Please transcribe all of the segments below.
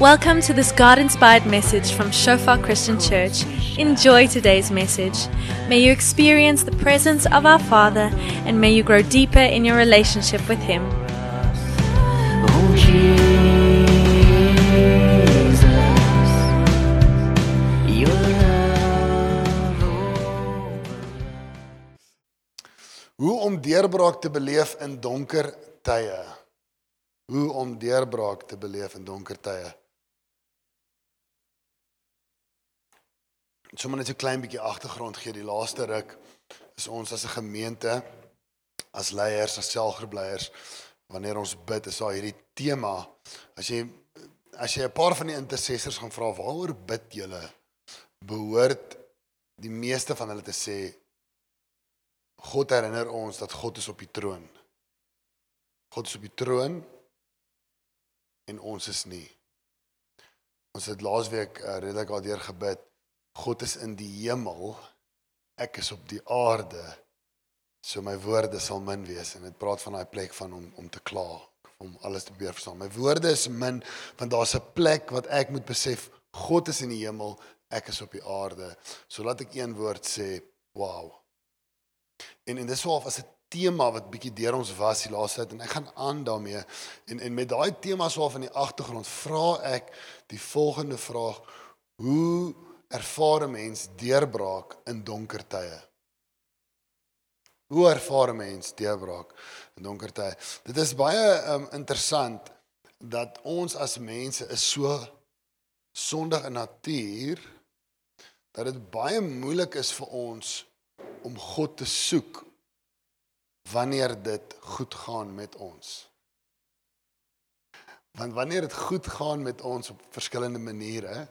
Welcome to this God inspired message from Shofar Christian Church. Enjoy today's message. May you experience the presence of our Father and may you grow deeper in your relationship with Him. Hoe om deurbraak te beleef in donker tye. Hoe om deurbraak te beleef in donker tye. Sommige net 'n klein bietjie agtergrond gee die laaste ruk is ons as 'n gemeente as leiers, as selfgebleiers wanneer ons bid is daar hierdie tema as jy as jy 'n paar van die intercessors gaan vra waaroor bid julle behoort die meeste van hulle te sê God herinner ons dat God is op die troon. God is op die troon en ons is nie. Ons het laasweek uh, redelik daardeur gebid. God is in die hemel. Ek is op die aarde. So my woorde sal min wees en dit praat van daai plek van om om te kla, om alles te probeer verstaan. My woorde is min want daar's 'n plek wat ek moet besef God is in die hemel, ek is op die aarde. So laat ek een woord sê, wow. En en dis swaar as 'n tema wat bietjie deur ons was die laaste tyd en ek gaan aan daarmee. En en met daai tema swaar van die agtergrond vra ek die volgende vraag: Hoe ervaar 'n mens deurbraak in donker tye? Hoe ervaar 'n mens deurbraak in donker tye? Dit is baie um, interessant dat ons as mense is so sondig in natuur dat dit baie moeilik is vir ons om God te soek wanneer dit goed gaan met ons. Want wanneer dit goed gaan met ons op verskillende maniere,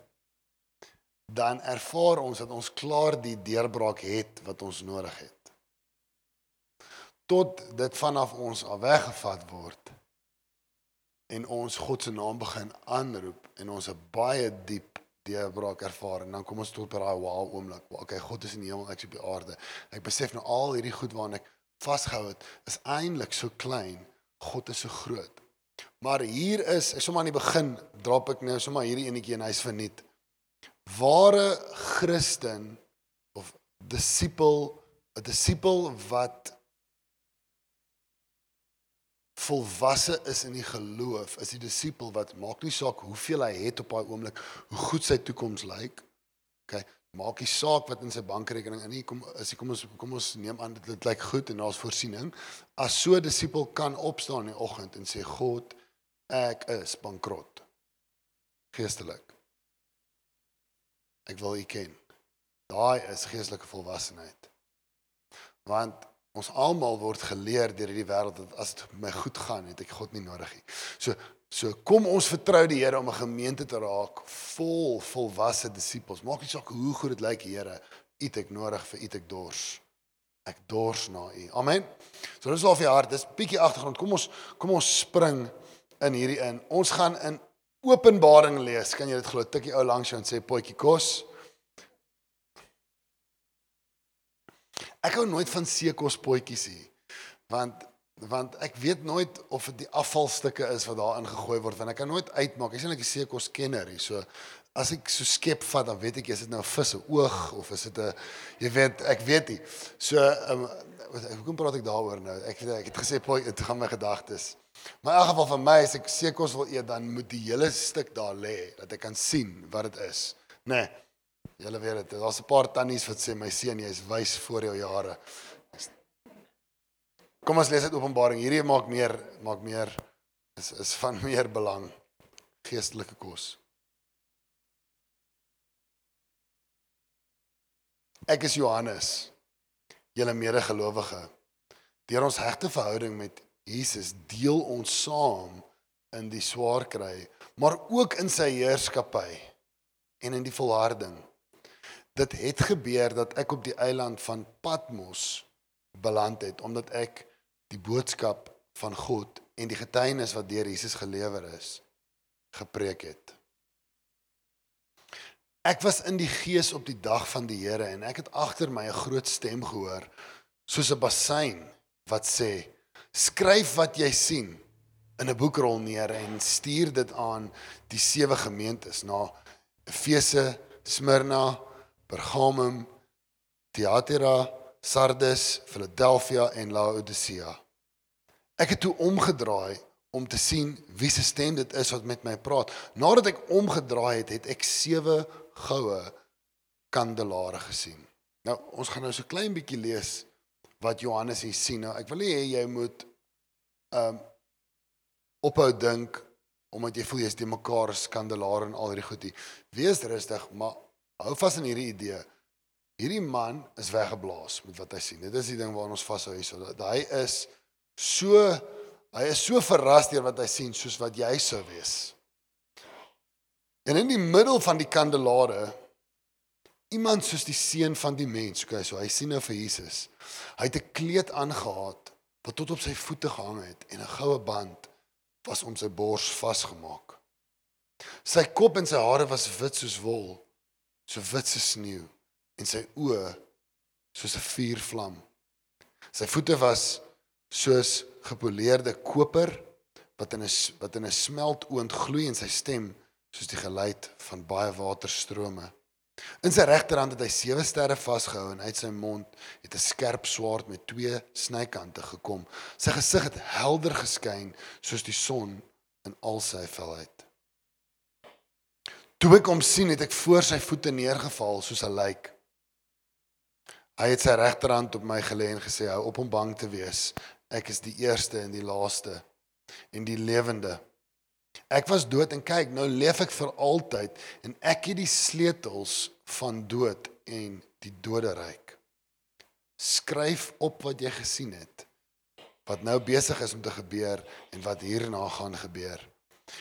dan ervaar ons dat ons klaar die deurbraak het wat ons nodig het. Tot dit vanaf ons af weggevat word en ons God se naam begin aanroep en ons 'n baie diep deurbraak ervaar en dan kom ons tot by daai wow oomblik. Okay, God is in die hemel, ek is op die aarde. Ek besef nou al hierdie goed waaraan ek vasgehou het is eintlik so klein. God is so groot. Maar hier is, ek sommer aan die begin drop ek nou sommer hierdie enetjie en hy's verniet. Ware Christen of disipel, 'n disipel wat volwasse is in die geloof, is die disipel wat maak nie saak hoeveel hy het op daai oomblik, hoe goed sy toekoms lyk. OK, maak nie saak wat in sy bankrekening in nie. Kom as kom ons kom ons neem aan dit, lyk goed en daar's voorsiening. As so 'n disipel kan opstaan in die oggend en sê God, ek is bankrot. Geestelik. Ek wil U ken. Daai is geestelike volwassenheid. Want ons almal word geleer deur hierdie wêreld dat as dit my goed gaan, het ek God nie nodig nie. So so kom ons vertrou die Here om 'n gemeente te raak vol volwasse disippels. Maak nie saak hoe goed dit lyk, Here, U het ek nodig vir U het ek dors. Ek dors na U. Amen. So dis al vir jou hart. Dis bietjie agtergrond. Kom ons kom ons spring in hierdie in. Ons gaan in Openbaring lees. Kan jy dit glo? Tikkie ou langs jou en sê potjie kos. Ek hou nooit van seekospotjies nie. Want want ek weet nooit of dit die afvalstukke is wat daarin gegooi word want ek kan nooit uitmaak. Ek is eintlik 'n seekoskenner hier. So as ek so skep vat, dan weet ek is dit nou 'n vis se oog of is dit 'n jy weet, ek weet nie. So um, hoekom praat ek daaroor nou? Ek ek het gesê potjie, dit gaan my gedagtes. Maar in elk geval vir my as ek seekos wil eet, dan moet die hele stuk daar lê dat ek kan sien wat dit is. Nê. Nee, Julle weet dit. Daar's 'n paar tannies wat sê my seun, jy's wys voor jou jare. Kom ons lees dit Openbaring. Hierdie maak meer maak meer is is van meer belang geestelike kos. Ek is Johannes, julle medegelowige. Deur ons hegte verhouding met Jesus deel ons saam in die swaar kry, maar ook in sy heerskappy en in die volharding. Dit het gebeur dat ek op die eiland van Patmos beland het omdat ek die boodskap van God en die getuienis wat deur Jesus gelewer is gepreek het. Ek was in die gees op die dag van die Here en ek het agter my 'n groot stem gehoor soos 'n bassein wat sê: "Skryf wat jy sien in 'n boekrol neer en stuur dit aan die sewe gemeentes na Efese, Smyrna, Pergamum, Thyatira, Sardes, Philadelphia en Laodicea. Ek het toe omgedraai om te sien wie se stem dit is wat met my praat. Nadat ek omgedraai het, het ek sewe goue kandelare gesien. Nou, ons gaan nou so klein bietjie lees wat Johannes hier sien. Nou, ek wil nie hê jy moet um, ophou dink omdat jy voel jy's te mekaar skandelaar en al hierdie goedie. Wees rustig, maar hou vas aan hierdie idee. Hierdie man is weggeblaas met wat hy sien. Dit is die ding waaraan ons vashou hierso. Dat hy is so hy is so verras deur wat hy sien soos wat jy sou wees. En in die middel van die kandelare iemand soos die seun van die mens, okay, so hy sien nou vir Jesus. Hy het 'n kleed aangetree wat tot op sy voete gehang het en 'n goue band was om sy bors vasgemaak. Sy kop en sy hare was wit soos wol, so wit soos sneeu en sy oë soos 'n vuurvlam. Sy voete was soos gepoleerde koper wat in 'n wat in 'n smeltoond gloei en sy stem soos die geluid van baie waterstrome. In sy regterhand het hy sewe sterre vasgehou en uit sy mond het 'n skerp swaard met twee snykante gekom. Sy gesig het helder geskyn soos die son in al sy felheid. Toe ek hom sien, het ek voor sy voete neergeval soos 'n lijk. Hy het sy regterhand op my gelê en gesê: "Hou op om bang te wees. Ek is die eerste en die laaste en die lewende." Ek was dood en kyk, nou leef ek vir altyd en ek het die sleutels van dood en die doderyk. Skryf op wat jy gesien het. Wat nou besig is om te gebeur en wat hierna gaan gebeur.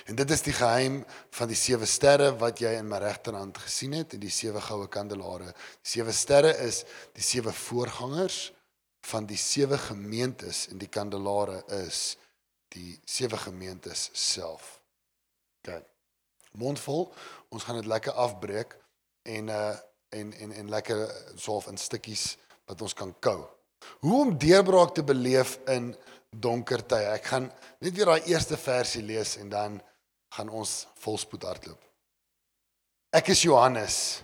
En dit is die geheim van die sewe sterre wat jy in my regterhand gesien het en die sewe goue kandelare. Die sewe sterre is die sewe voorgangers van die sewe gemeentes en die kandelare is die sewe gemeentes self. OK. Mondvol. Ons gaan dit lekker afbreek en uh en en en lekker soof in stukkies wat ons kan kou. Hoe om deurbraak te beleef in donker tye. Ek gaan net weer daai eerste versie lees en dan gaan ons volspoed hardloop. Ek is Johannes,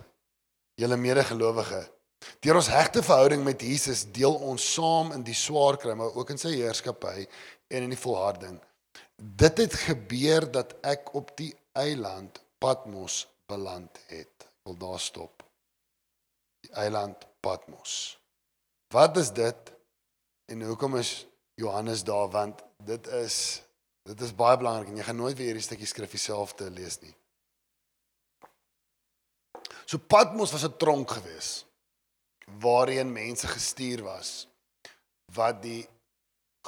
julle medegelowige. Deur ons hegte verhouding met Jesus deel ons saam in die swaar kry, maar ook in sy heerskappy en in die volharding. Dit het gebeur dat ek op die eiland Patmos beland het. Ek wil daar stop. Die eiland Patmos. Wat is dit? En hoekom is Johannes daar want dit is dit is baie belangrik en jy gaan nooit weer hierdie stukkie skrif jouself te lees nie. So Patmos was 'n tronk geweest waarheen mense gestuur was wat die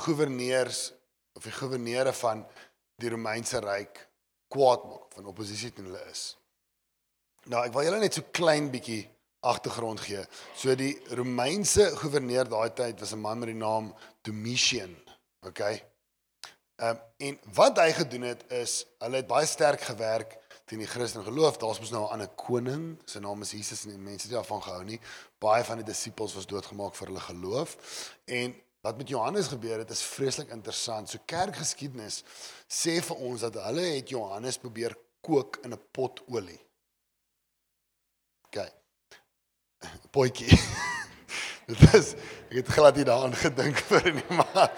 goewerneurs of die goewerneur van die Romeinse ryk kwaad maak van oppositie teen hulle is. Nou ek wil julle net so klein bietjie agtergrond gee. So die Romeinse goewerneur daai tyd was 'n man met die naam Domitian, okay? Ehm um, en wat hy gedoen het is hulle het baie sterk gewerk teen die Christen geloof. Daar's mos nou 'n ander koning, sy naam is Jesus en die mense het daarvan gehou nie. Baie van die disippels was doodgemaak vir hulle geloof en Wat met Johannes gebeur het is vreeslik interessant. So kerkgeskiedenis sê vir ons dat hulle het Johannes probeer kook in 'n pot olie. OK. Potjie. Dit is ek het glad nie daaraan gedink vir nie maar.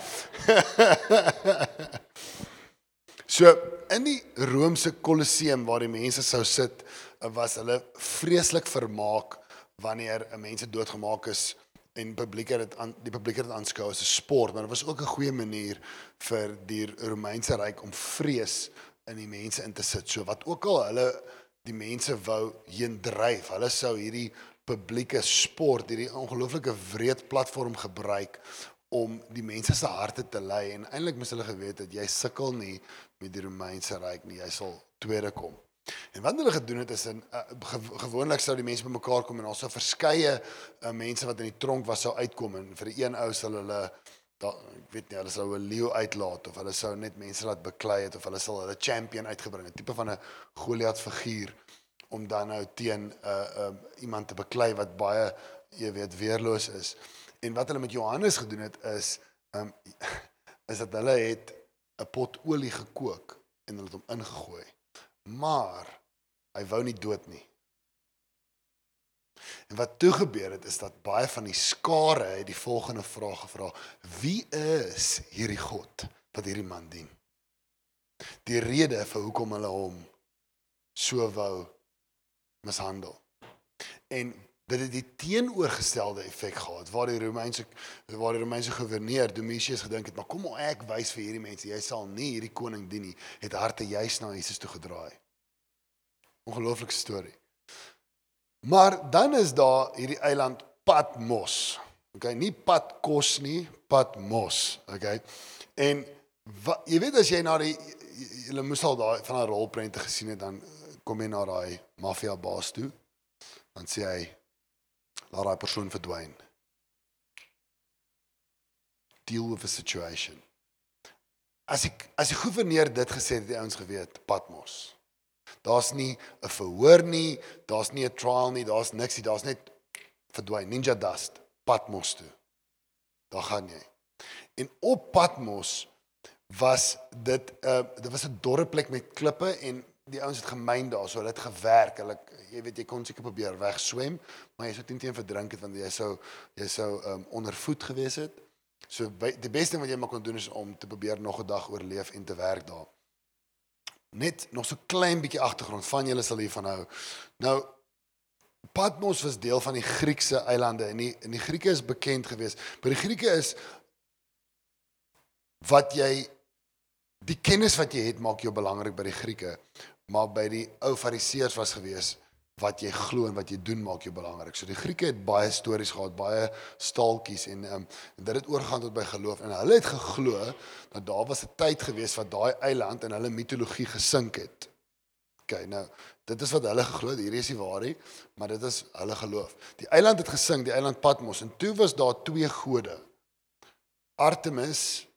so in die Romeinse Kolosseum waar die mense sou sit, was hulle vreeslik vermaak wanneer mense doodgemaak is en publiek het dit aan die publiek het dit aanskou as 'n sport, maar dit was ook 'n goeie manier vir die Romeinse ryk om vrees in die mense in te sit. So wat ook al hulle die mense wou heen dryf, hulle sou hierdie publieke sport, hierdie ongelooflike wreed platform gebruik om die mense se harte te lei en eintlik moes hulle geweet dat jy sukkel nie met die Romeinse ryk nie, jy sal tweede kom. En wat hulle gedoen het is in uh, gewoonlik sou die mense bymekaar kom en daar sou verskeie uh, mense wat in die tronk was sou uitkom en vir die een ou sal hulle da, ek weet nie hulle sou 'n leeu uitlaat of hulle sou net mense laat beklei het of hulle sal hulle champion uitgebring 'n tipe van 'n Goliat figuur om dan nou teen 'n uh, uh, iemand te beklei wat baie jy weet weerloos is. En wat hulle met Johannes gedoen het is um, is dat hulle het 'n pot olie gekook en hulle het hom ingegooi. Maar hy wou nie dood nie. En wat toe gebeur het is dat baie van die skare het die volgende vraag gevra: Wie is hierdie God wat hierdie man dien? Die rede vir hoekom hulle hom so wou mishandel. En dit het die teenoorgestelde effek gehad waar die Romeinse waar die Romeinse goewerneur Domitius gedink het, maar kom maar ek wys vir hierdie mense, jy sal nie hierdie koning dien nie, het harte juis na Jesus toe gedraai. Ongelooflike storie. Maar dan is daar hierdie eiland Patmos. Okay, nie Patkos nie, Patmos, okay. En wat, jy weet as jy na die jy moes al daai van 'n rolprente gesien het dan kom jy na daai maffia baas toe. Dan sê hy laat daai persoon verdwyn. Deal with the situation. As ek as die goewerneur dit gesê het, die ouens geweet, Patmos. Daar's nie 'n verhoor nie, daar's nie 'n trial nie, daar's niks nie, daar's net verdwyn, ninja dust, Patmos toe. Daar gaan jy. En op Patmos was dit 'n uh, dit was 'n dorre plek met klippe en die ouens het gemyn daar, so hulle het gewerk. Hulle jy weet jy kon seker probeer wegswem, maar jy sou teen verdrink het want jy sou jy sou um, ondervoed gewees het. So by, die beste ding wat jy maar kon doen is om te probeer nog 'n dag oorleef en te werk daar. Net nog so klein bietjie agtergrond van julle sal hiervan hou. Nou Patmos was deel van die Griekse eilande en die en die Grieke is bekend geweest. Maar die Grieke is wat jy die kennis wat jy het maak jou belangrik by die Grieke, maar by die ou Fariseërs was gewees wat jy glo en wat jy doen maak jou belangrik. So die Grieke het baie stories gehad, baie staaltjies en ehm um, dit het oorgaan tot by geloof en hulle het geglo dat daar was 'n tyd gewees wat daai eiland in hulle mitologie gesink het. OK, nou dit is wat hulle geglo het. Hierdie is nie waar nie, maar dit is hulle geloof. Die eiland het gesink, die eiland Patmos en toe was daar twee gode. Artemis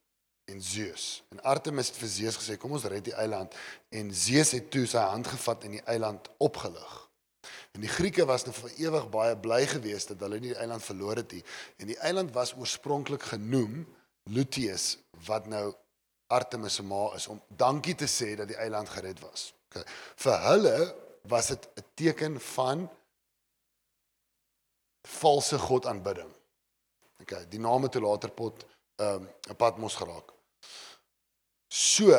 en Zeus. En Artemis het vir Zeus gesê, "Kom ons red die eiland." En Zeus het toe sy hand gevat en die eiland opgelig. En die Grieke was nou vir ewig baie bly geweest dat hulle nie die eiland verloor het nie. En die eiland was oorspronklik genoem Lutius wat nou Artemis se ma is om dankie te sê dat die eiland gered was. Okay. Vir hulle was dit 'n teken van valse god aanbidding. Okay, die naam het later pot ehm, 'n um, Patmos geraak. So,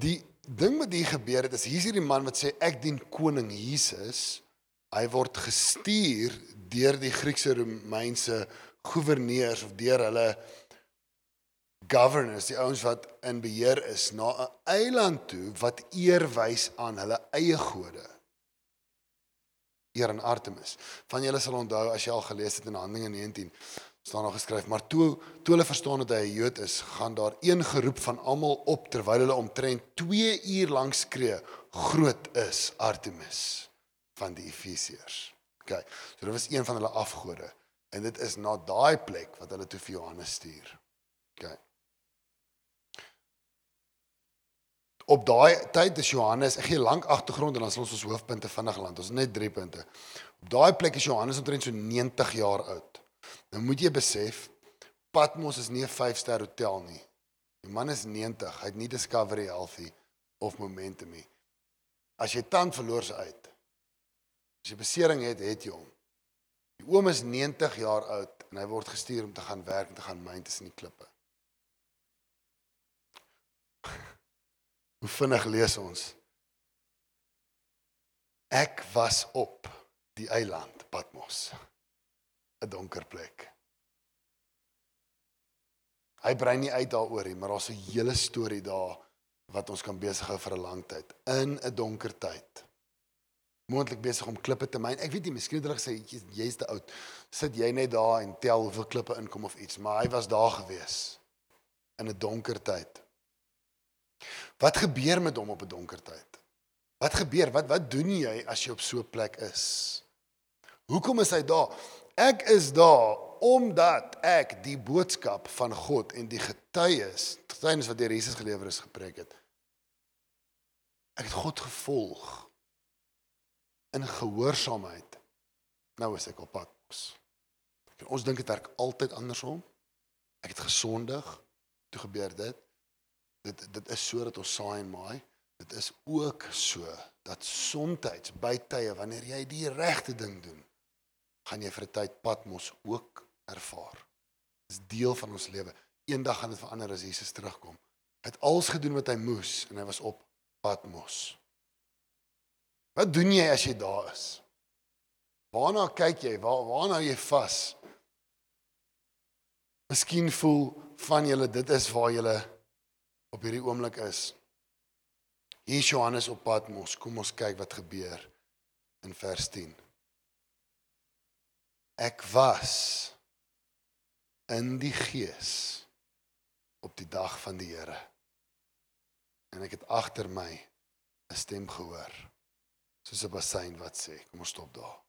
die ding wat hier gebeur het is hier's hierdie man wat sê ek dien koning Jesus hy word gestuur deur die Griekse Romeinse goewerneurs of deur hulle governors, die ouens wat in beheer is na 'n eiland toe wat eer wys aan hulle eie gode. Eer aan Artemis. Van julle sal onthou as jy al gelees het in Handelinge 19 staan daar geskryf, maar toe toe hulle verstaan dat hy 'n Jood is, gaan daar een geroep van almal op terwyl hulle omtrent 2 uur lank skree: "Groot is Artemis." van die Efesiërs. OK. So dit was een van hulle afgode en dit is na daai plek wat hulle toe vir Johannes stuur. OK. Op daai tyd is Johannes, ek gee lank agtergrond en dan sal ons ons hoofpunte vinnig land. Ons net 3 punte. Op daai plek is Johannes omtrent so 90 jaar oud. Nou moet jy besef Patmos is nie 'n 5-ster hotel nie. Die man is 90, hy het nie Discovery Healthy of Momentum nie. As jy tand verloor se uit. As jy besering het, het jy hom. Die oom is 90 jaar oud en hy word gestuur om te gaan werk en te gaan myn tussen die klippe. Hoe vinnig lees ons. Ek was op die eiland Patmos. 'n Donker plek. Hy brei nie uit daaroor nie, maar daar's 'n hele storie daar wat ons kan besig hou vir 'n lang tyd in 'n donker tyd moontlik besig om klippe te myn. Ek weet nie, miskien het hulle gesê jy's te oud. Sit jy net daar en tel hoeveel klippe inkom of iets, maar hy was daar gewees in 'n donker tyd. Wat gebeur met hom op 'n donker tyd? Wat gebeur? Wat wat doen jy as jy op so 'n plek is? Hoekom is hy daar? Ek is daar omdat ek die boodskap van God en die getuies, getuienis wat deur Jesus gelewer is gepreek het. Ek het God gevolg in gehoorsaamheid. Nou is ek op pad. Ons dink dit werk altyd andersom. Ek het gesondig. Toe gebeur dit. dit dit is so dat ons saai en maai. Dit is ook so dat soms by tye wanneer jy die regte ding doen, gaan jy vir 'n tyd Patmos ook ervaar. Dis deel van ons lewe. Eendag gaan dit verander as Jesus terugkom. Hy het alles gedoen wat hy moes en hy was op Patmos. Wat doen jy as jy daar is? Waarna kyk jy? Waar waarna jy vas? Miskien voel van julle dit is waar julle op hierdie oomblik is. Hier is Johannes op Patmos. Kom ons kyk wat gebeur in vers 10. Ek was in die gees op die dag van die Here. En ek het agter my 'n stem gehoor. Soos 'n bassein wat sê, kom ons stop daar.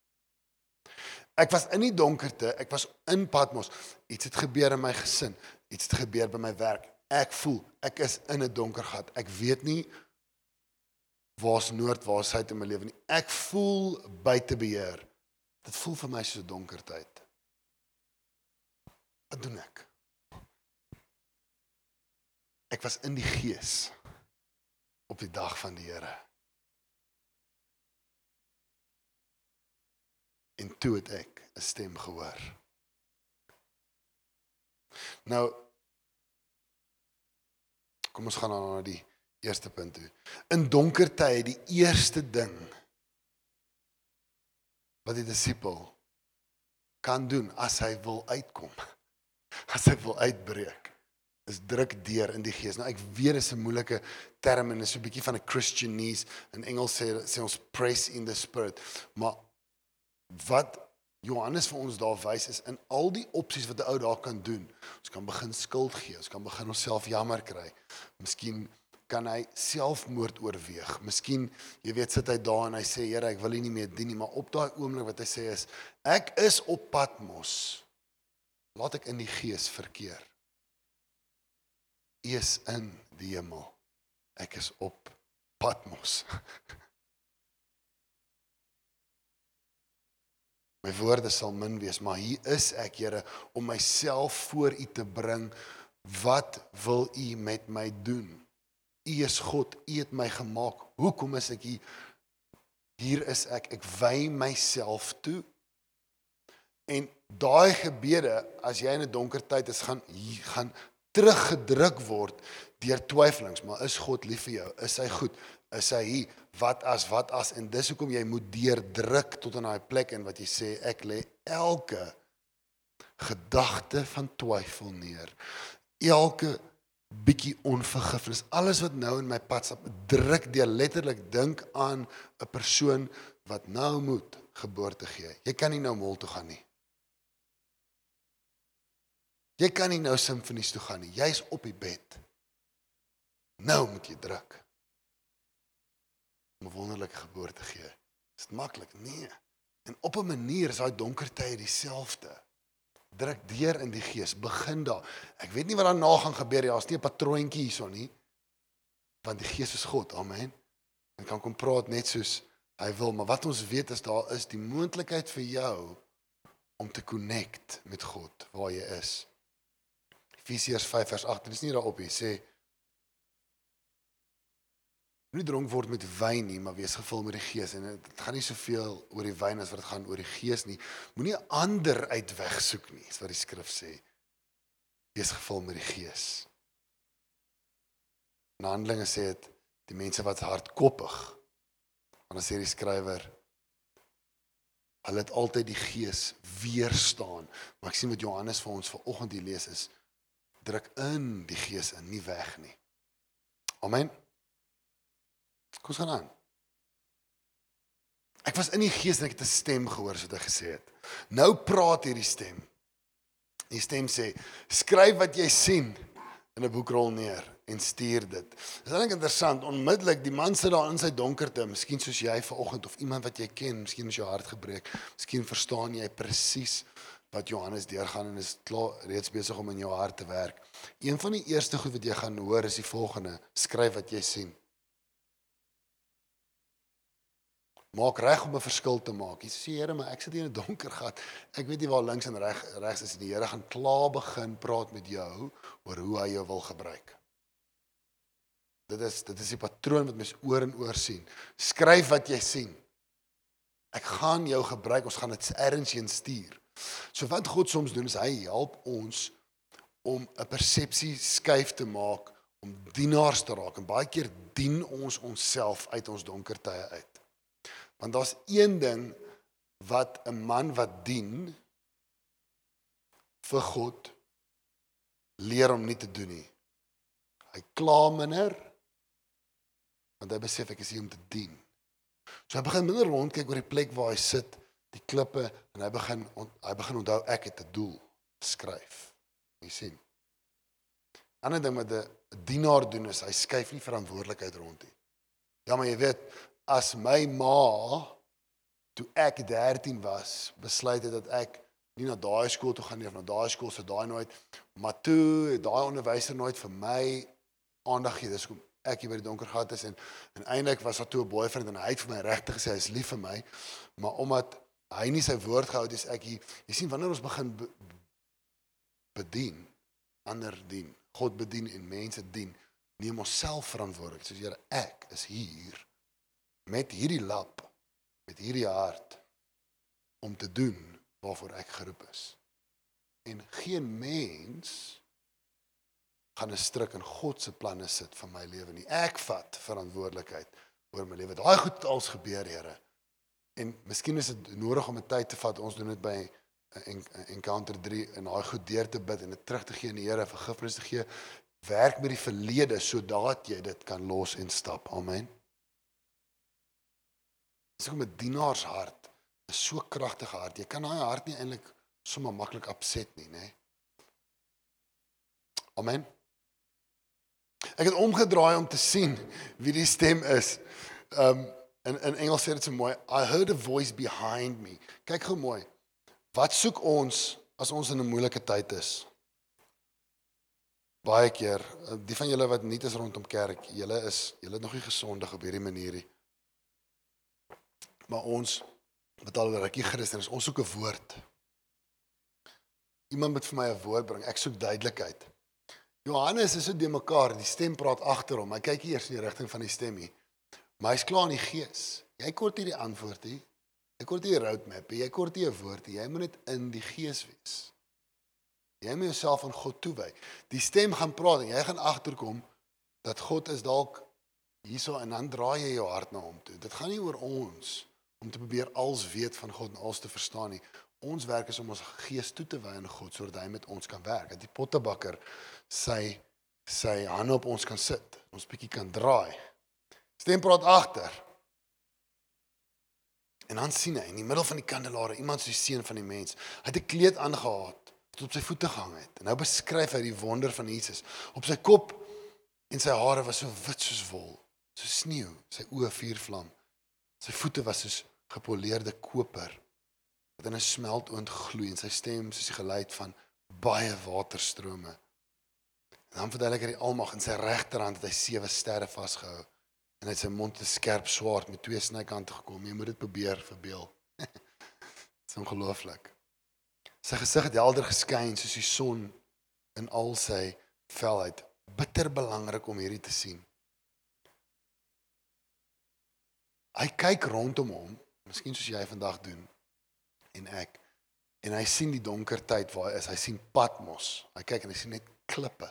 Ek was in die donkerte, ek was in Patmos. Iets het gebeur in my gesin, iets het gebeur by my werk. Ek voel ek is in 'n donker gat. Ek weet nie waar's noord, waar's suid in my lewe nie. Ek voel buite beheer. Dit voel vir my soos 'n donker tyd. Wat doen ek? Ek was in die gees op die dag van die Here. En toe het ek 'n stem gehoor. Nou kom ons gaan dan na die eerste punt toe. In donker tye die eerste ding wat die disipel kan doen as hy wil uitkom, as hy wil uitbreek, is druk deur in die gees. Nou ek weet dit is 'n moeilike term en is so 'n bietjie van 'n Christianese. In Engels sê sê ons praise in the spirit, maar wat Johannes vir ons daar wys is in al die opsies wat 'n ou daar kan doen. Ons kan begin skuld gee, ons kan begin onsself jammer kry. Miskien kan hy selfmoord oorweeg. Miskien, jy weet, sit hy daar en hy sê, Here, ek wil U nie meer dien nie, maar op daai oomblik wat hy sê is, ek is op Patmos. Laat ek in die gees verkeer. U is in die hemel. Ek is op Patmos. My woorde sal min wees, maar hier is ek, Here, om myself voor U te bring. Wat wil U met my doen? U is God, U het my gemaak. Hoekom is ek hier? Hier is ek. Ek wy myself toe. En daai gebede, as jy in 'n donker tyd is, gaan gaan teruggedruk word deur twyfelings, maar is God lief vir jou? Is hy goed? Is hy hier? Wat as wat as en dis hoekom jy moet deurdruk tot in daai plek en wat jy sê ek lê elke gedagte van twyfel neer. Elke bietjie onvergifnis. Alles wat nou in my pad stap, druk deur letterlik dink aan 'n persoon wat nou moet geboorte gee. Jy kan nie nou mol toe gaan nie. Jy kan nie nou simfonies toe gaan nie. Jy's op die bed. Nou moet jy druk. Om 'n wonderlike geboorte gee. Is dit maklik? Nee. En op 'n manier is daai donker tye dieselfde. Druk deur in die gees, begin daar. Ek weet nie wat daarna gaan gebeur nie. Daar's nie 'n patroontjie hierson nie. Want die Gees is God. Amen. En kan kom praat net soos hy wil, maar wat ons weet is daar is die moontlikheid vir jou om te connect met God waar jy is. Efesiërs 5 vers 8, dit is nie daarop nie, sê Moenie dronk word met wyn nie, maar wees gevul met die Gees en dit gaan nie soveel oor die wyn as wat dit gaan oor die Gees nie. Moenie ander uitweg soek nie, is wat die skrif sê. Wees gevul met die Gees. In Handelinge sê dit die mense wat hardkoppig. Want dan sê die skrywer hulle het altyd die Gees weerstaan. Maar ek sien wat Johannes vir ons vanoggend hier lees is druk in die Gees in, nie weg nie. Amen. Kom ons gaan aan. Ek was in die gees en ek het 'n stem gehoor wat hy gesê het. Nou praat hierdie stem. Die stem sê: "Skryf wat jy sien in 'n boekrol neer en stuur dit." Dis eintlik interessant. Onmiddellik die man sit daar in sy donkerte, miskien soos jy vanoggend of iemand wat jy ken, miskien is jou hart gebreek. Miskien verstaan jy presies wat Johannes deurgaan en is klaar reeds besig om in jou hart te werk. Een van die eerste goed wat jy gaan hoor is die volgende: Skryf wat jy sien. Maak reg om 'n verskil te maak. Jy sê Here, maar ek sit hier in 'n donker gat. Ek weet nie waar links en reg regs is. Die Here gaan klaar begin praat met jou oor hoe hy jou wil gebruik. Dit is dit is die patroon wat mens oor en oor sien. Skryf wat jy sien. Ek gaan jou gebruik, ons gaan dit ergens heen stuur. So wat God soms doen is hy help ons om 'n persepsie skuif te maak om dienaars te raak en baie keer dien ons onsself uit ons donker tye uit. Want daar's een ding wat 'n man wat dien vir God leer om nie te doen nie. Hy kla minder want hy besef ek is hier om te dien. So hy begin minder rondkyk oor die plek waar hy sit, die klippe en hy begin on, hy begin onthou ek het 'n doel, skryf. Jy sien. Ander ding wat 'n dienaar doen is hy skuif nie verantwoordelikheid rond nie. Ja, maar jy weet, as my ma toe ek 13 was, besluit het dat ek nie na daai skool toe gaan nie of na daai skool se daai nooit, maar toe daai onderwyser nooit vir my aandag gegee. Dis hoekom ek hier by die donker gat is en en eintlik was daar toe 'n boyfriend en hy het vir my regtig gesê hy is lief vir my, maar omdat hy nie sy woord gehou het, is ek hier. Jy sien wanneer ons begin be, bedien, ander dien, God bedien en mense dien, neem ons self verantwoordelikheid. Soos Here, ek is hier met hierdie lap, met hierdie hart om te doen waarvoor ek geroep is. En geen mens gaan 'n stryk in God se planne sit vir my lewe nie. Ek vat verantwoordelikheid oor my lewe. Daai goed het als gebeur, Here. En miskien is dit nodig om 'n tyd te vat. Ons doen dit by en- encounter 3 en daai goed deur te bid en dit terug te gee aan die Here, vergifnis te gee. Werk met die verlede sodat jy dit kan los en stap. Amen. Dis ook 'n dienaarshart. 'n So kragtige hart. Jy kan daai hart nie eintlik sommer maklik opset nie, nê? Amen. Ek het omgedraai om te sien wie die stem is. Um in in Engels sê dit so mooi, I heard a voice behind me. Kyk gou mooi. Wat soek ons as ons in 'n moeilike tyd is? Baie keer, eh, die van julle wat nie is rondom kerk, julle is julle het nog nie gesondig op hierdie manier nie. Maar ons wat al 'n rukkie Christen is, ons soek 'n woord. Iemand moet vir my 'n woord bring. Ek soek duidelikheid. Johannes is so de mekaar, die stem praat agter hom. Hy kyk nie eers in die rigting van die stem nie. Maar hy's klaar in die gees. Jy kort nie die antwoord nie. Jy kort nie die roadmap nie. Jy kort nie 'n woord nie. Jy moet net in die gees wees. Jy moet jouself aan God toewy. Die stem gaan praat en jy gaan agterkom dat God is dalk hierso en dan draai jy jou hart na hom toe. Dit gaan nie oor ons om te probeer als weet van God en als te verstaan nie. Ons werk is om ons gees toe te wy aan God sodat hy met ons kan werk. Dat die pottebakker sy sy hande op ons kan sit. Ons bietjie kan draai. Stem praat agter. En dan sien hy in die middel van die kandelare iemand soos die seun van die mens. Hy het 'n kleed aangehad wat op sy voete gehang het. En nou beskryf hy die wonder van Jesus. Op sy kop en sy hare was so wit soos wol, so sneeu, sy oë vuurvlam. Sy voete was soos gepoleerde koper wat in 'n smeltoond gloei en sy stem soos die geluid van baie waterstrome. En dan verduidelik hy die almag in sy regterhand het hy sewe sterre vasgehou en hy sy mond 'n skerp swaard met twee snykante gekom. Jy moet dit probeer verbeel. Dit is ongelooflik. Sy gesig het helder geskyn soos die son in al sy felheid. Bitter belangrik om hierdie te sien. Hy kyk rondom hom, miskien soos jy vandag doen en ek. En hy sien die donker tyd waar hy is. Hy sien Patmos. Hy kyk en hy sien net klippe.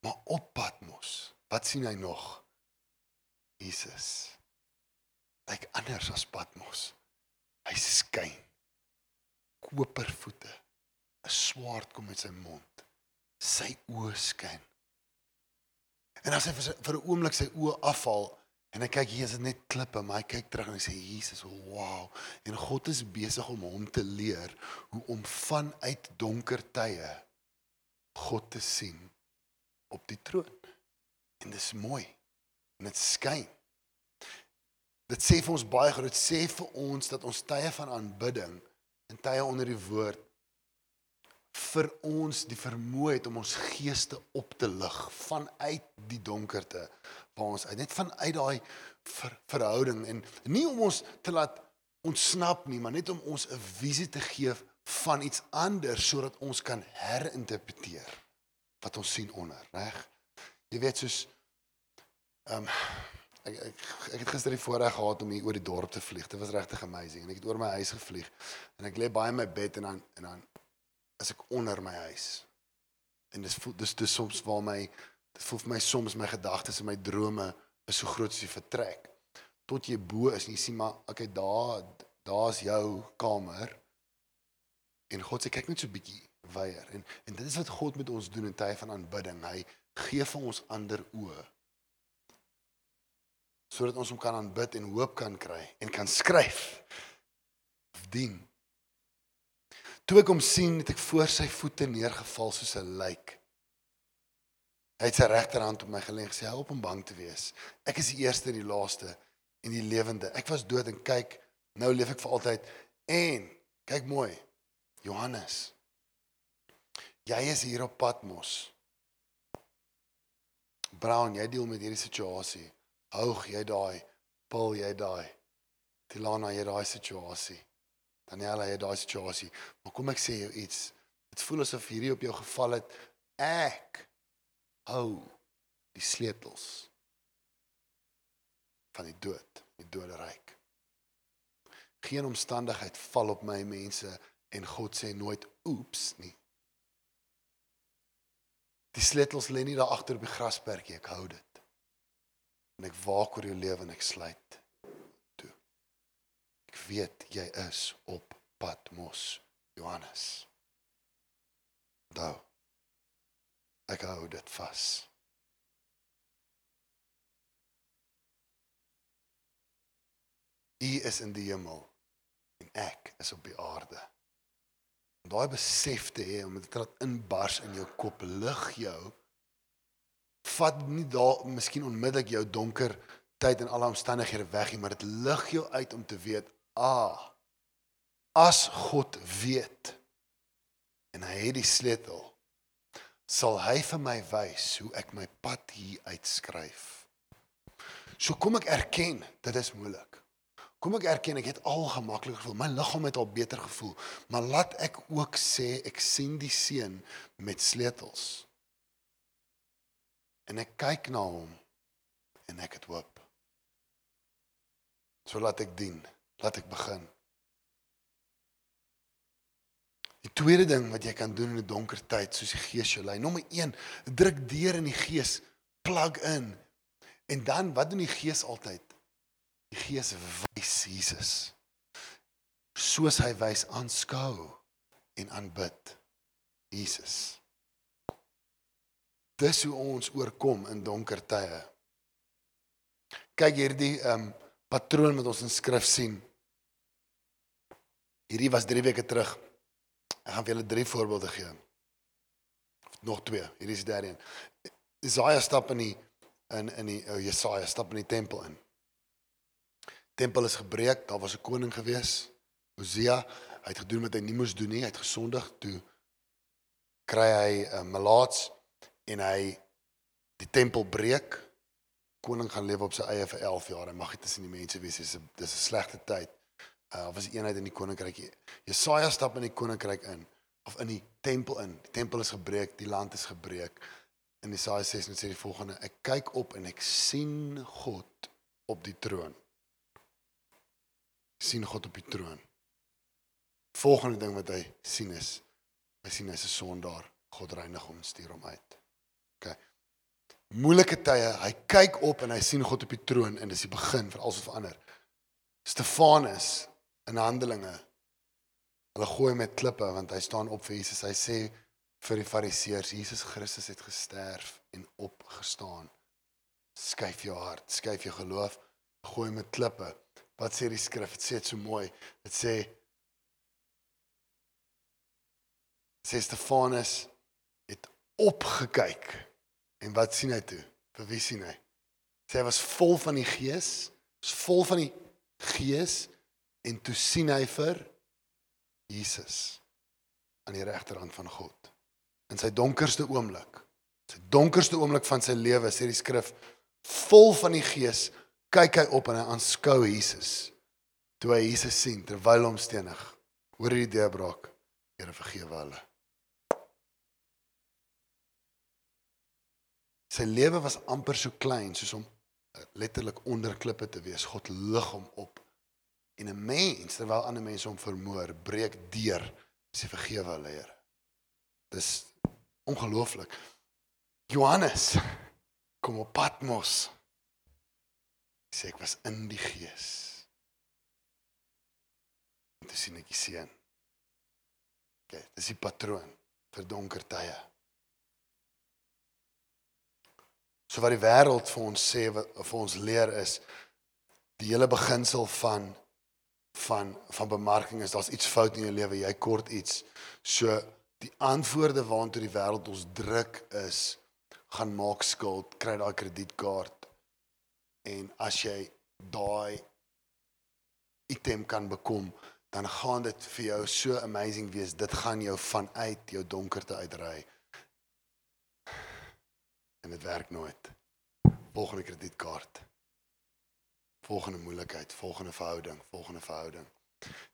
Maar op Patmos, wat sien hy nog? Jesus. Lyk anders as Patmos. Hy skyn. Kopervoete. 'n Swaard kom uit sy mond. Sy oë skyn. En as hy vir, sy, vir 'n oomblik sy oë afhaal en hy kyk hier is dit net klippe, maar hy kyk terug en hy sê Jesus, wow. En God is besig om hom te leer hoe om vanuit donker tye God te sien op die troon. En dis mooi. En dit skyn. Dit sê vir ons baie groot, sê vir ons dat ons tye van aanbidding en tye onder die woord vir ons die vermoë het om ons geeste op te lig vanuit die donkerte waar ons uit net vanuit daai ver, verhouding en nie om ons te laat ontsnap nie maar net om ons 'n visie te gee van iets anders sodat ons kan herinterpreteer wat ons sien onder reg Jy weet soos ehm um, ek, ek ek het gister die voorreg gehad om hier oor die dorp te vlieg. Dit was regtig amazing. En ek het oor my huis gevlieg en ek lê baie in my bed en dan en dan is ek onder my huis. En dis dis dis soms waar my dit voel vir my soms my gedagtes en my drome is so groot as die vertrek. Tot jy bo is en jy sien maar okay daar daar's jou kamer. En God sê kyk net so bietjie weier. En en dit is wat God met ons doen in tye van aanbidding. Hy gee vir ons ander oë sodat ons hom kan aanbid en hoop kan kry en kan skryf dien. Toe ek hom sien, het ek voor sy voete neergeval soos 'n lijk. Hy het sy regterhand op my gelê en gesê: "Help om bang te wees. Ek is die eerste en die laaste en die lewende. Ek was dood en kyk, nou leef ek vir altyd." En kyk mooi. Johannes. Jy is hier op Patmos. Brown, jy deel met hierdie situasie. Hoog jy daai, Paul jy daai. Tilana jy daai situasie. Daniela jy daai situasie. Maar kom ek sê jou iets. Dit voel asof hierdie op jou geval het. Ek hou die sleutels van die dood, die doderyk. Geen omstandigheid val op my mense en God sê nooit oeps nie. Die sleutels lê nie daar agter op die grasperkie, ek hou dit en ek waak oor jou lewe en ek sluit toe. Ek weet jy is op Patmos, Johannes. Daar. Ek hou dit vas. U is in die hemel en ek is op die aarde. Daai besef te hê om dit laat inbars in jou kop lig jou vat nie daar miskien onmiddellik jou donker tyd en alle omstandighede weg nie, maar dit lig jou uit om te weet, ah, as God weet en hy het die sleutel, sal hy vir my wys hoe ek my pad hier uitskryf. So kom ek erken, dit is moeilik. Kom ek erken ek het al gemaklik gevoel, my liggaam het al beter gevoel, maar laat ek ook sê ek sien die seun met sleutels. En ek kyk na hom en ek het hoop. So laat ek dien, laat ek begin. Die tweede ding wat jy kan doen in 'n donker tyd soos die Gees jou lei, nommer 1, druk deur in die Gees, plug in. En dan wat doen die Gees altyd? Die Gees wys Jesus. Soos hy wys aanskou en aanbid Jesus. Dis hoe ons oorkom in donker tye. Kyk hierdie ehm um, patroon wat ons in skrif sien. Hierdie was 3 weke terug. Ek gaan vir julle drie voorbeelde gee. Nog twee. Hierdie is die derde een. Jesaja stap in die in in die oh, Jesaja stap in die tempel in. Tempel is gebreek, daar was 'n koning gewees. Hosea, hy het gedoen wat hy nie moes doen nie, hy het gesondig toe kry hy 'n uh, malaats en hy die tempel breek. Koning gaan lewe op sy eie vir 11 jaar. Hy mag nie tussen die mense wees nie. Dis 'n slegte tyd. Uh was eenheid in die koninkryk. Jesaja stap in die koninkryk in of in die tempel in. Die tempel is gebreek, die land is gebreek. In Jesaja 6 net sê die volgende: Ek kyk op en ek sien God op die troon. Ek sien God op die troon. Volgende ding wat hy sien is hy sien hy's 'n sondaar. God reinig hom, stuur hom uit moeilike tye, hy kyk op en hy sien God op die troon en dis die begin vir alles wat verander. Stefanus in Handelinge. Hulle gooi met klippe want hy staan op vir Jesus. Hy sê vir die Fariseërs, Jesus Christus het gesterf en opgestaan. Skyf jou hart, skyf jou geloof, gooi met klippe. Wat sê die skrif? Dit sê dit so mooi. Dit sê sê Stefanus het opgekyk En wat sien hy toe? Vir wie sien hy? Sy was vol van die Gees, was vol van die Gees en toe sien hy vir Jesus aan die regterhand van God. In sy donkerste oomblik, sy donkerste oomblik van sy lewe, sê die skrif, vol van die Gees, kyk hy op en hy aanskou Jesus. Toe hy Jesus sien terwyl hom stenig, hoor hy die deurbraak. Here vergewe hulle. Sy lewe was amper so klein soos om eh, letterlik onder klippe te wees. God lig hom op. En 'n mens terwyl ander mense hom vermoor, breek deur sê vergewe hulle, Here. Dis ongelooflik. Johannes kom op Patmos. Sê ek was in die gees. Toe sien ek die seun. Okay, dis die patroon vir donker tye. So wat die wêreld vir ons sê wat vir ons leer is die hele beginsel van van van bemarking is daar's iets fout in jou lewe, jy kort iets. So die antwoorde waartoe die wêreld ons druk is gaan maak skuld, kry daai kredietkaart. En as jy daai item kan bekom, dan gaan dit vir jou so amazing wees. Dit gaan jou vanuit jou donkerte uitry. En dit werk nooit. Volgende kredietkaart. Volgende moeilikheid, volgende verhouding, volgende verhouding.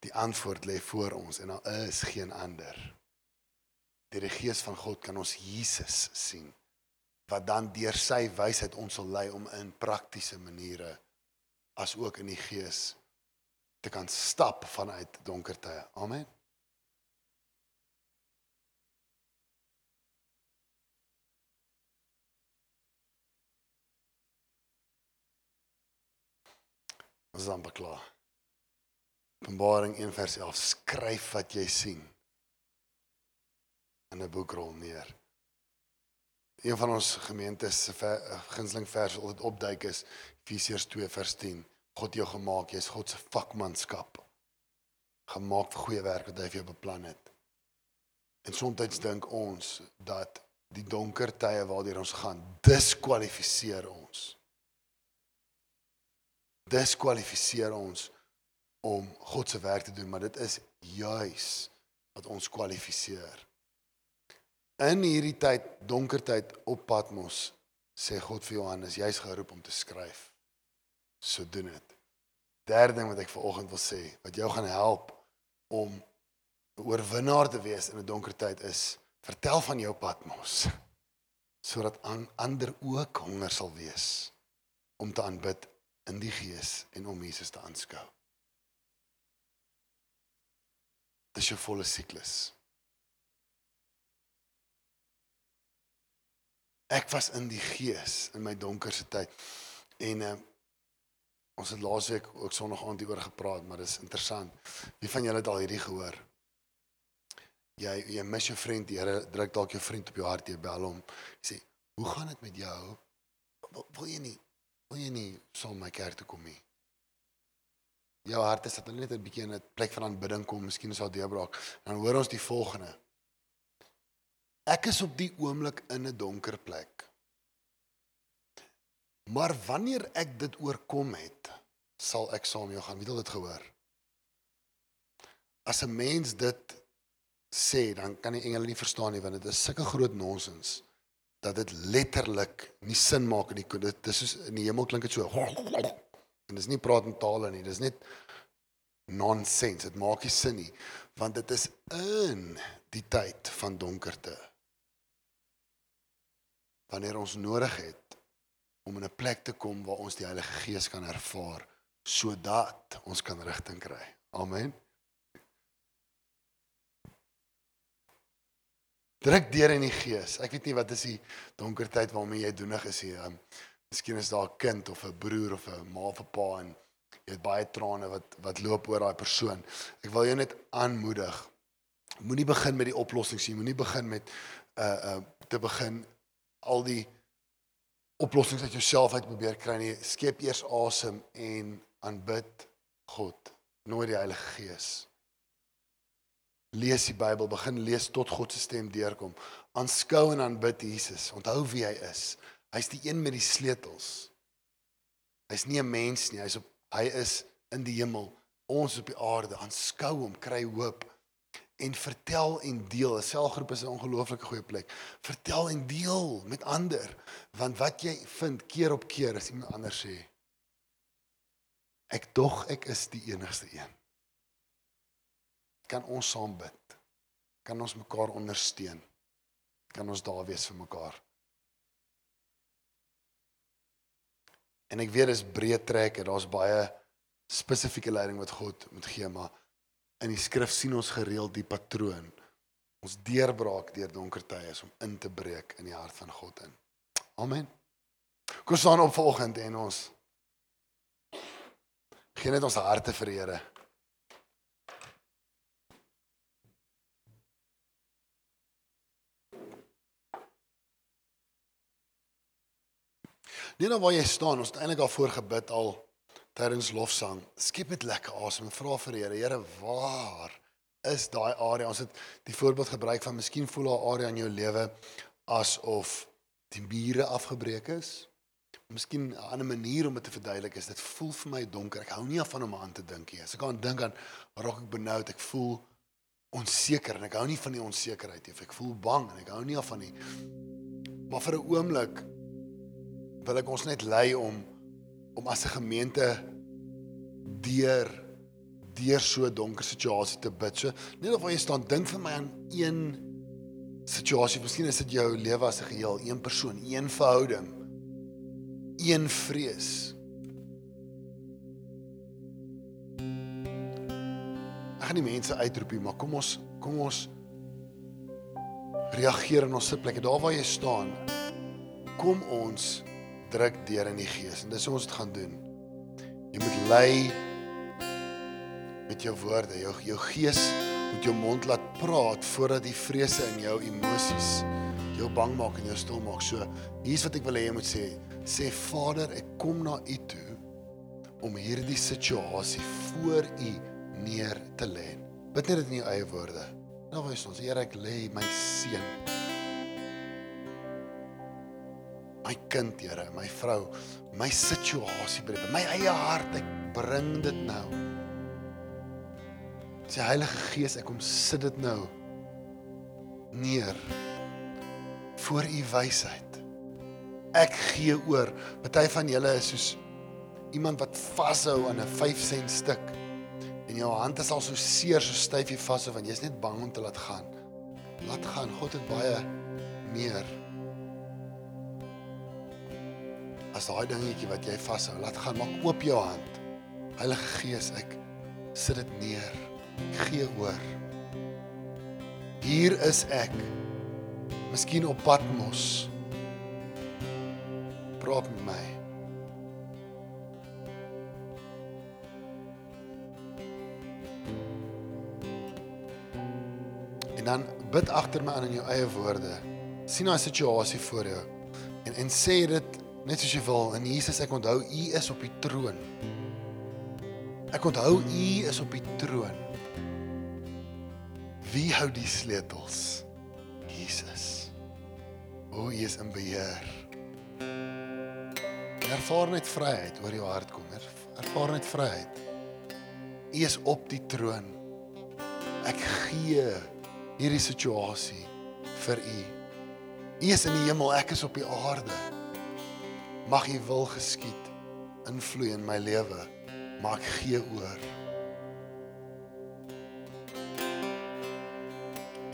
Die antwoord lê voor ons en daar is geen ander. Deur die gees van God kan ons Jesus sien wat dan deur sy wysheid ons sal lei om in praktiese maniere as ook in die gees te kan stap vanuit donker tye. Amen. Ons is amper klaar. Openbaring 1 vers 11 skryf wat jy sien in 'n boekrol neer. Een van ons gemeentes se ver, gunsteling vers wat altyd opduik is Efesiërs 2 vers 10. God het jou gemaak, jy's God se vakmanskap. Gemaak vir goeie werk wat hy vir jou beplan het. En soms dink ons dat die donker tye waardeur ons gaan diskwalifiseer ons. Diskwalifiseer ons om God se werk te doen, maar dit is juis wat ons kwalifiseer. In hierdie tyd, donker tyd op Patmos, sê God vir Johannes, jy's geroep om te skryf. So doen dit. Derde ding wat ek vanoggend wil sê, wat jou gaan help om 'n oorwinnaar te wees in 'n donker tyd is, vertel van jou Patmos sodat aan ander ook honger sal wees om te aanbid in die gees en om Jesus te aanskou. Dis jou volle siklus. Ek was in die gees in my donkerste tyd. En uh, ons het laasweek ook Sondag aand hieroor gepraat, maar dis interessant. Wie van julle het al hierdie gehoor? Jy jy mis jou vriend, die Here druk dalk jou vriend op jou hart, jy bel hom. Jy sê, "Hoe gaan dit met jou? Wil, wil jy nie wil jy nie saam my kerk toe kom nie?" Jou hart is dat hulle net 'n bietjie in 'n plek van aanbidding kom, miskien is daar deurbraak. Dan hoor ons die volgende. Ek is op die oomblik in 'n donker plek. Maar wanneer ek dit oorkom het, sal ek saam jou gaan. Wie het dit gehoor? As 'n mens dit sê, dan kan die engele nie verstaan nie want dit is sulke groot nonsens dat dit letterlik nie sin maak in die dit is soos in die hemel klink dit so. En dis nie praat in tale nie, dis net nonsens. Dit maak nie sin nie want dit is in die tyd van donkerte wanneer ons nodig het om in 'n plek te kom waar ons die Heilige Gees kan ervaar sodat ons kan rigting kry. Amen. Druk deur in die Gees. Ek weet nie wat is die donker tyd waarmee jy doenig is hier. Um, miskien is daar 'n kind of 'n broer of 'n ma of 'n pa en jy het baie trane wat wat loop oor daai persoon. Ek wil jou net aanmoedig. Moenie begin met die oplossings nie. Moenie begin met uh uh te begin al die oplossings uit jouself uit probeer kry nie. Skep eers asem en aanbid God, nooit die Heilige Gees. Lees die Bybel, begin lees tot God se stem deurkom. Aanskou en aanbid Jesus. Onthou wie hy is. Hy's die een met die sleutels. Hy's nie 'n mens nie, hy's op hy is in die hemel, ons op die aarde. Aanskou hom, kry hoop en vertel en deel. 'n Selgroep is 'n ongelooflike goeie plek. Vertel en deel met ander, want wat jy vind keer op keer as iemand anders sê, ek dog ek is die enigste een. Kan ons saam bid? Kan ons mekaar ondersteun? Kan ons daar wees vir mekaar? En ek weet dis breë trek en daar's baie spesifieke leiding wat God moet gee, maar in die skrif sien ons gereeld die patroon. Ons deurbraak deur donker tye is om in te breek in die hart van God in. Amen. Kom staan op volgende en ons gee net ons harte vir die Here. Net nou waar jy staan, ons het eintlik al voor gebid al tydens lofsang. Skep dit lekker asem en vra vir die Here, Here, waar is daai area? Ons het die voorbeeld gebruik van miskien voel daar 'n area in jou lewe asof die mure afgebreek is. Miskien 'n ander manier om dit te verduidelik is dit voel vir my donker. Ek hou nie af van om aan te dink nie. As ek aan dink aan raak ek benoud, ek voel onseker en ek hou nie van die onsekerheid nie. Ek voel bang en ek hou nie af van nie. Maar vir 'n oomblik wil ek ons net lei om om as 'n gemeente deur deur so 'n donker situasie te bid. So net of jy staan dink vir my aan een situasie. Miskien is dit jou lewe as 'n geheel, een persoon, een verhouding, een vrees. Ek gaan nie mense uitroep nie, maar kom ons kom ons reageer in ons sitplekke daar waar jy staan. Kom ons druk deur in die gees en dis hoe ons dit gaan doen. Jy moet lei met jou woorde, jou jou gees moet jou mond laat praat voordat die vrese in jou emosies jou bang maak en jou stil maak. So, hier's wat ek wil hê jy moet sê. Sê Vader, ek kom na U toe om hierdie situasie voor U neer te lê. Bid net dit in jou eie woorde. Nou wys ons, Here, ek lê my seun my kind, Here, my vrou, my situasie, Here, my eie hart, ek bring dit nou. Sê Heilige Gees, ek kom sit dit nou neer voor u wysheid. Ek gee oor. Party van julle is soos iemand wat vashou aan 'n 5 sent stuk en jou hand is al so seer, so styf jy vashou want jy's net bang om te laat gaan. Laat gaan. God het baie meer as daai dingetjie wat jy vashou. Laat gaan. Maak oop jou hand. Heilige Gees, ek sit dit neer. Ek gee oor. Hier is ek. Miskien op Patmos. Praat met my. En dan bid agter my aan in jou eie woorde. sien daai situasie voor jou en en sê dit net soos jy wil. En Jesus, ek onthou U is op die troon. Ek onthou U is op die troon. Wie hou die sleutels? Jesus. O, U is in beheer. Ervaar net vryheid oor jou hart kom. Ervaar net vryheid. U is op die troon. Ek gee hierdie situasie vir U. U is in die hemel, ek is op die aarde. Mag U wil geskied invloei in my lewe, maar ek gee oor.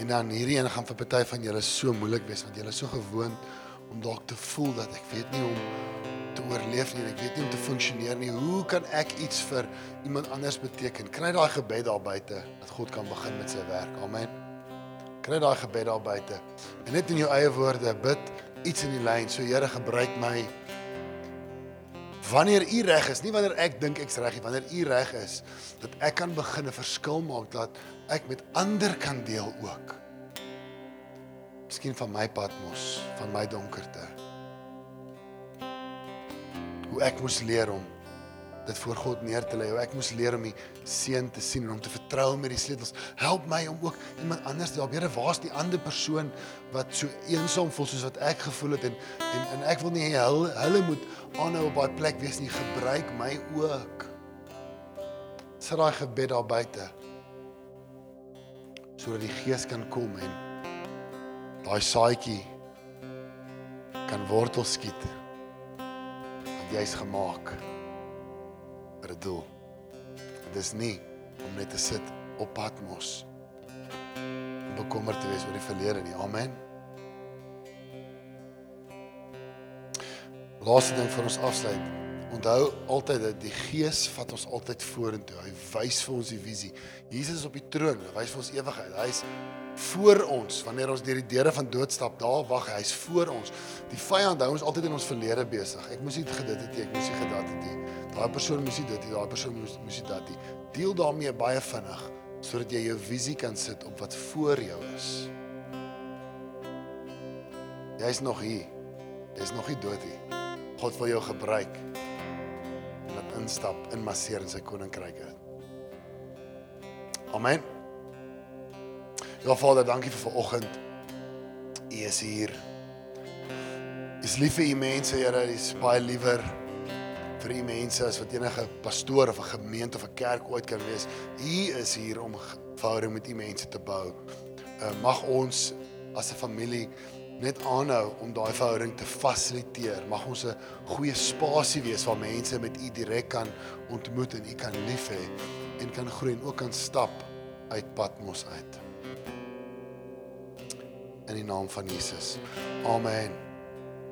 En dan hierdie een gaan vir party van julle so moeilik wees want julle is so gewoond om dalk te voel dat ek weet nie hoe te oorleef nie, ek weet nie hoe om te funksioneer nie. Hoe kan ek iets vir iemand anders beteken? Kry daai gebed daar buite dat God kan begin met sy werk. Amen. Kry daai gebed daar buite. En net in jou eie woorde bid iets in die lyn. So Here, gebruik my wanneer u reg is, nie wanneer ek dink ek's reg nie, wanneer u reg is, dat ek kan begin 'n verskil maak dat ek met ander kan deel ook. Miskien van my pad mos, van my donkerte. Hoe ek moes leer om dit voor God neer te lê. Ek moes leer om die seën te sien en om te vertrou met die sleutels. Help my om ook iemand anders te help. Here, waar's die ander persoon wat so eensaam voel soos wat ek gevoel het en en, en ek wil nie hulle, hulle moet aanhou op daai plek wees nie. Gebruik my ook. Sit daai gebed daar buite. Sodat die Gees kan kom en daai saadjie kan wortel skiet. Want jy's gemaak 'n doel. Dis nie om net te sit op Patmos en bekommerd te wees oor die verlede nie. Amen. Laaste ding vir ons afsluit. Onthou altyd dat die Gees vat ons altyd vorentoe. Hy wys vir ons die visie. Jesus is op die troon, hy wys vir ons ewigheid. Hy's voor ons wanneer ons deur die deure van dood stap. Daar wag hy, hy's voor ons. Die vyand hou ons altyd in ons verlede besig. Ek moes nie gedit het nie, ek moes nie gedat het nie. Daai persoon moes nie dit hê, daai persoon moes moes nie dat nie. Deel daarmee baie vinnig sodat jy jou visie kan sit op wat voor jou is. Jy's nog hier. Jy's nog nie dood nie. God wil jou gebruik. Instap in masseer in sy koninkryk. Amen. Ja Vader, dankie vir vanoggend. U is hier. U is lief vir u mense, Here. U is baie liewer vir u mense as wat enige pastoor of 'n gemeente of 'n kerk ooit kan wees. U is hier om verhouding met u mense te bou. Uh, mag ons as 'n familie net aanhou om daai verhouding te fasiliteer. Mag ons 'n goeie spasie wees waar mense met u direk kan ontmoet en u kan lief hê en kan groei en ook kan stap uit Patmos uit. In die naam van Jesus. Amen.